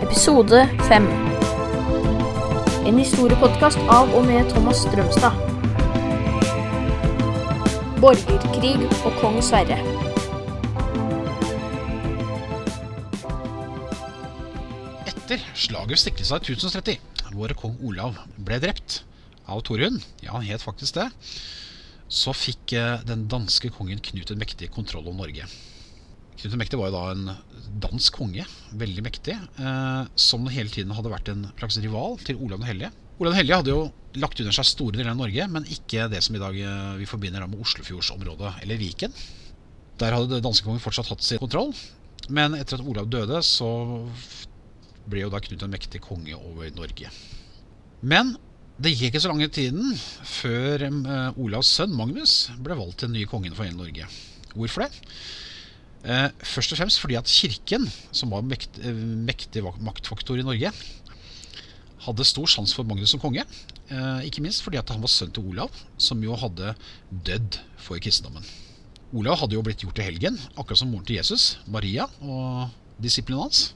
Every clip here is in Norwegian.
Episode 5. En historiepodkast av og med Thomas Strømstad. Borgerkrig og kong Sverre. Etter slaget ved Stiklestad i 1030, hvor kong Olav ble drept av Torunn, ja, han het faktisk det, så fikk eh, den danske kongen Knut den mektige kontroll over Norge. Knut den mektige var jo da en dansk konge, veldig mektig, eh, som hele tiden hadde vært en slags rival til Olav den hellige. Olav den hellige hadde jo lagt under seg store deler av Norge, men ikke det som i dag eh, vi forbinder med Oslofjordsområdet eller Viken. Der hadde danskekongen danske kongen fortsatt hatt sin kontroll, men etter at Olav døde, så ble jo da Knut den mektig konge over Norge. Men det gikk ikke så lange tiden før eh, Olavs sønn Magnus ble valgt til den nye kongen for hele Norge. Hvorfor det? Eh, først og fremst fordi at kirken, som var mekt, eh, mektig maktfaktor i Norge, hadde stor sjans for Magnus som konge. Eh, ikke minst fordi at han var sønn til Olav, som jo hadde dødd for kristendommen. Olav hadde jo blitt gjort til helgen, akkurat som moren til Jesus, Maria og disiplene hans.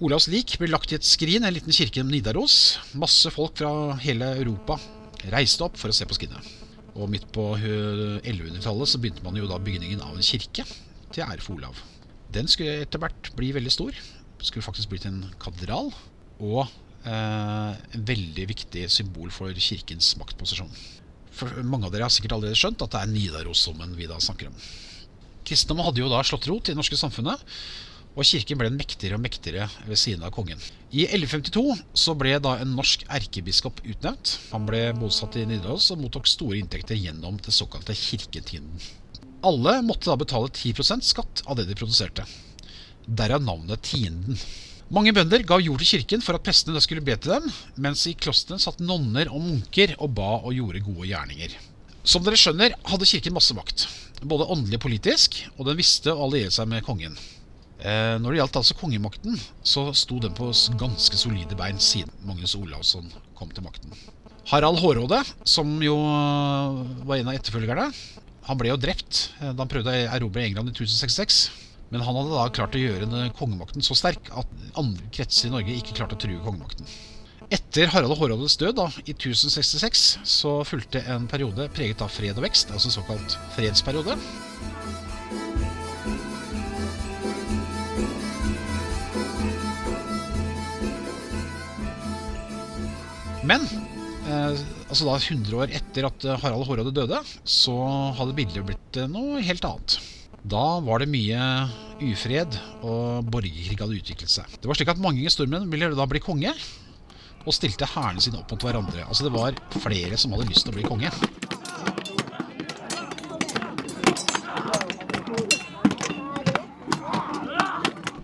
Olavs lik ble lagt i et skrin i en liten kirke i Nidaros. Masse folk fra hele Europa reiste opp for å se på skrinet. Og midt på 1100-tallet så begynte man jo da bygningen av en kirke til ære for Olav. Den skulle etter hvert bli veldig stor. Skulle faktisk blitt en katedral. Og eh, en veldig viktig symbol for kirkens maktposisjon. For mange av dere har sikkert allerede skjønt at det er Nidarosdomen vi da snakker om. Kristendommen hadde jo da slått rot i det norske samfunnet, og kirken ble mektigere og mektigere ved siden av kongen. I 1152 så ble da en norsk erkebiskop utnevnt. Han ble bosatt i Nidaros og mottok store inntekter gjennom det såkalte kirketinden. Alle måtte da betale 10% skatt av det de produserte. Derav navnet tienden. Mange bønder ga jord til kirken for at prestene da skulle be til dem, mens i klostrene satt nonner og munker og ba og gjorde gode gjerninger. Som dere skjønner, hadde kirken masse makt, både åndelig og politisk, og den visste å alliere seg med kongen. Eh, når det gjaldt altså kongemakten, så sto den på ganske solide bein siden Magnus Olavsson kom til makten. Harald Hårråde, som jo øh, var en av etterfølgerne, han ble jo drept eh, da han prøvde å erobre England i 1066. Men han hadde da klart å gjøre kongemakten så sterk at andre kretser i Norge ikke klarte å true kongemakten. Etter Harald Hårrådes død da, i 1066 så fulgte en periode preget av fred og vekst, altså såkalt fredsperiode. Men altså da 100 år etter at eh, Harald Hårråde døde, så hadde bildet blitt eh, noe helt annet. Da var det mye ufred, og borgerkrig hadde utviklet seg. Det var slik at mange stormenn ville da bli konge, og stilte hærene sine opp mot hverandre. Altså Det var flere som hadde lyst til å bli konge.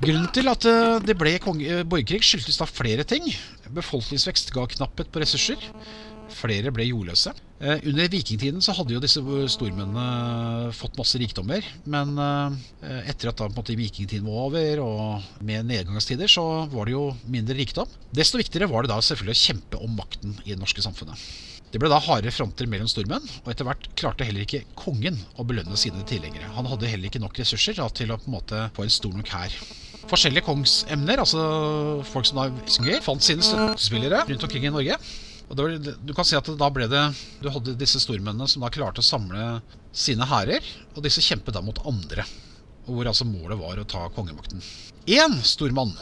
Grunnen til at eh, det ble eh, borgerkrig skyldtes da flere ting. Befolkningsvekst ga knapphet på ressurser. Flere ble jordløse. Eh, under vikingtiden så hadde jo disse stormennene fått masse rikdommer. Men eh, etter at da på en måte vikingtiden var over, og med nedgangstider, så var det jo mindre rikdom. Desto viktigere var det da selvfølgelig å kjempe om makten i det norske samfunnet. Det ble da hardere fronter mellom stormenn, og etter hvert klarte heller ikke kongen å belønne sine tilhengere. Han hadde heller ikke nok ressurser da, til å på en måte få en stor nok hær. Forskjellige kongsemner, altså folk som da synger, fant sine støttespillere rundt omkring i Norge. Og var, du kan si at da ble det Du hadde disse stormennene som da klarte å samle sine hærer, og disse kjempet da mot andre. Og hvor altså målet var å ta kongemakten. Én stormann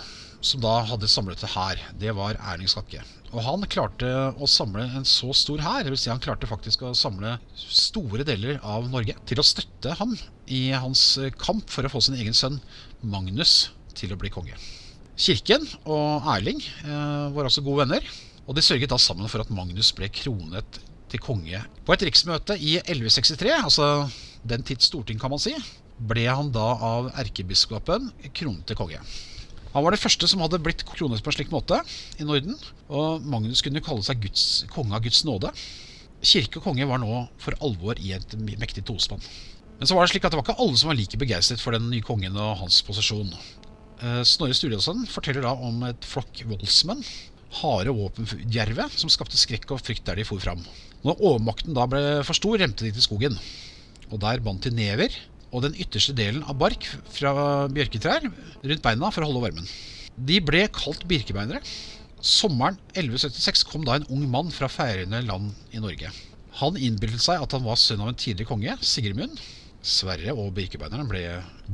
som da hadde samlet det her, det var Erling Skakke. Og han klarte å samle en så stor hær, dvs. Si han klarte faktisk å samle store deler av Norge til å støtte ham i hans kamp for å få sin egen sønn Magnus til å bli konge. Kirken og Erling eh, var også gode venner, og de sørget da sammen for at Magnus ble kronet til konge. På et riksmøte i 1163, altså den tids storting kan man si, ble han da av erkebiskopen kronet til konge. Han var det første som hadde blitt kronet på en slik måte i Norden, og Magnus kunne kalle seg Guds, konge av Guds nåde. Kirke og konge var nå for alvor i et mektig tospann. Men så var det slik at det var ikke alle som var like begeistret for den nye kongen og hans posisjon. Eh, Snorre Sturlason forteller da om et flokk voldsmenn, harde våpendjerve, som skapte skrekk og frykt der de for fram. Når overmakten da ble for stor, remte de til skogen. Og der bandt de never og den ytterste delen av bark fra bjørketrær rundt beina for å holde varmen. De ble kalt birkebeinere. Sommeren 1176 kom da en ung mann fra Færøyene land i Norge. Han innbildet seg at han var sønn av en tidligere konge, Sigrimund. Sverre og birkebeinerne ble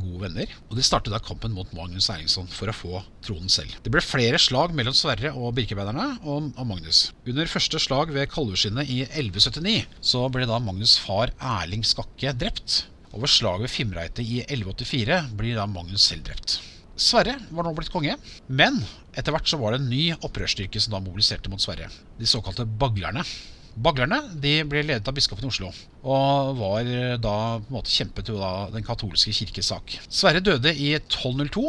gode venner, og de startet da kampen mot Magnus Eiringsson for å få tronen selv. Det ble flere slag mellom Sverre og birkebeinerne og, Magnus. Under første slag ved Kalveskinnet i 1179 så ble da Magnus' far Erling Skakke drept. Og ved slaget ved Fimreite i 1184 blir da Magnus selv drept. Sverre var nå blitt konge, men etter hvert så var det en ny opprørsstyrke som da mobiliserte mot Sverre. De såkalte baglerne. Baglerne de ble ledet av biskopen i Oslo, og var da på en måte kjempet jo da den katolske kirkes sak. Sverre døde i 1202,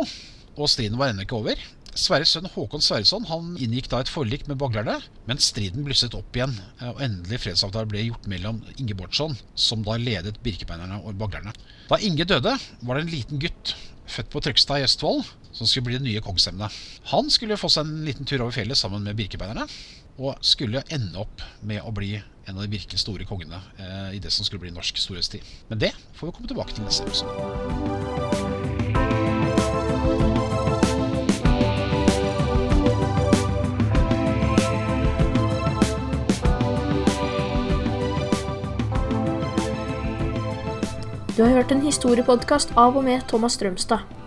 og striden var ennå ikke over. Sverres sønn Håkon Sverresson han inngikk da et forlik med baglerne, men striden blusset opp igjen, og endelig fredsavtale ble gjort mellom Inge Bårdsson, som da ledet birkebeinerne og baglerne. Da Inge døde, var det en liten gutt født på Trøgstad i Østfold som skulle bli det nye kongsemnet. Han skulle få seg en liten tur over fjellet sammen med birkebeinerne, og skulle ende opp med å bli en av de virkelig store kongene eh, i det som skulle bli norsk storhetstid. Men det får vi komme tilbake til neste episode. Du har hørt en historiepodkast av og med Thomas Strømstad.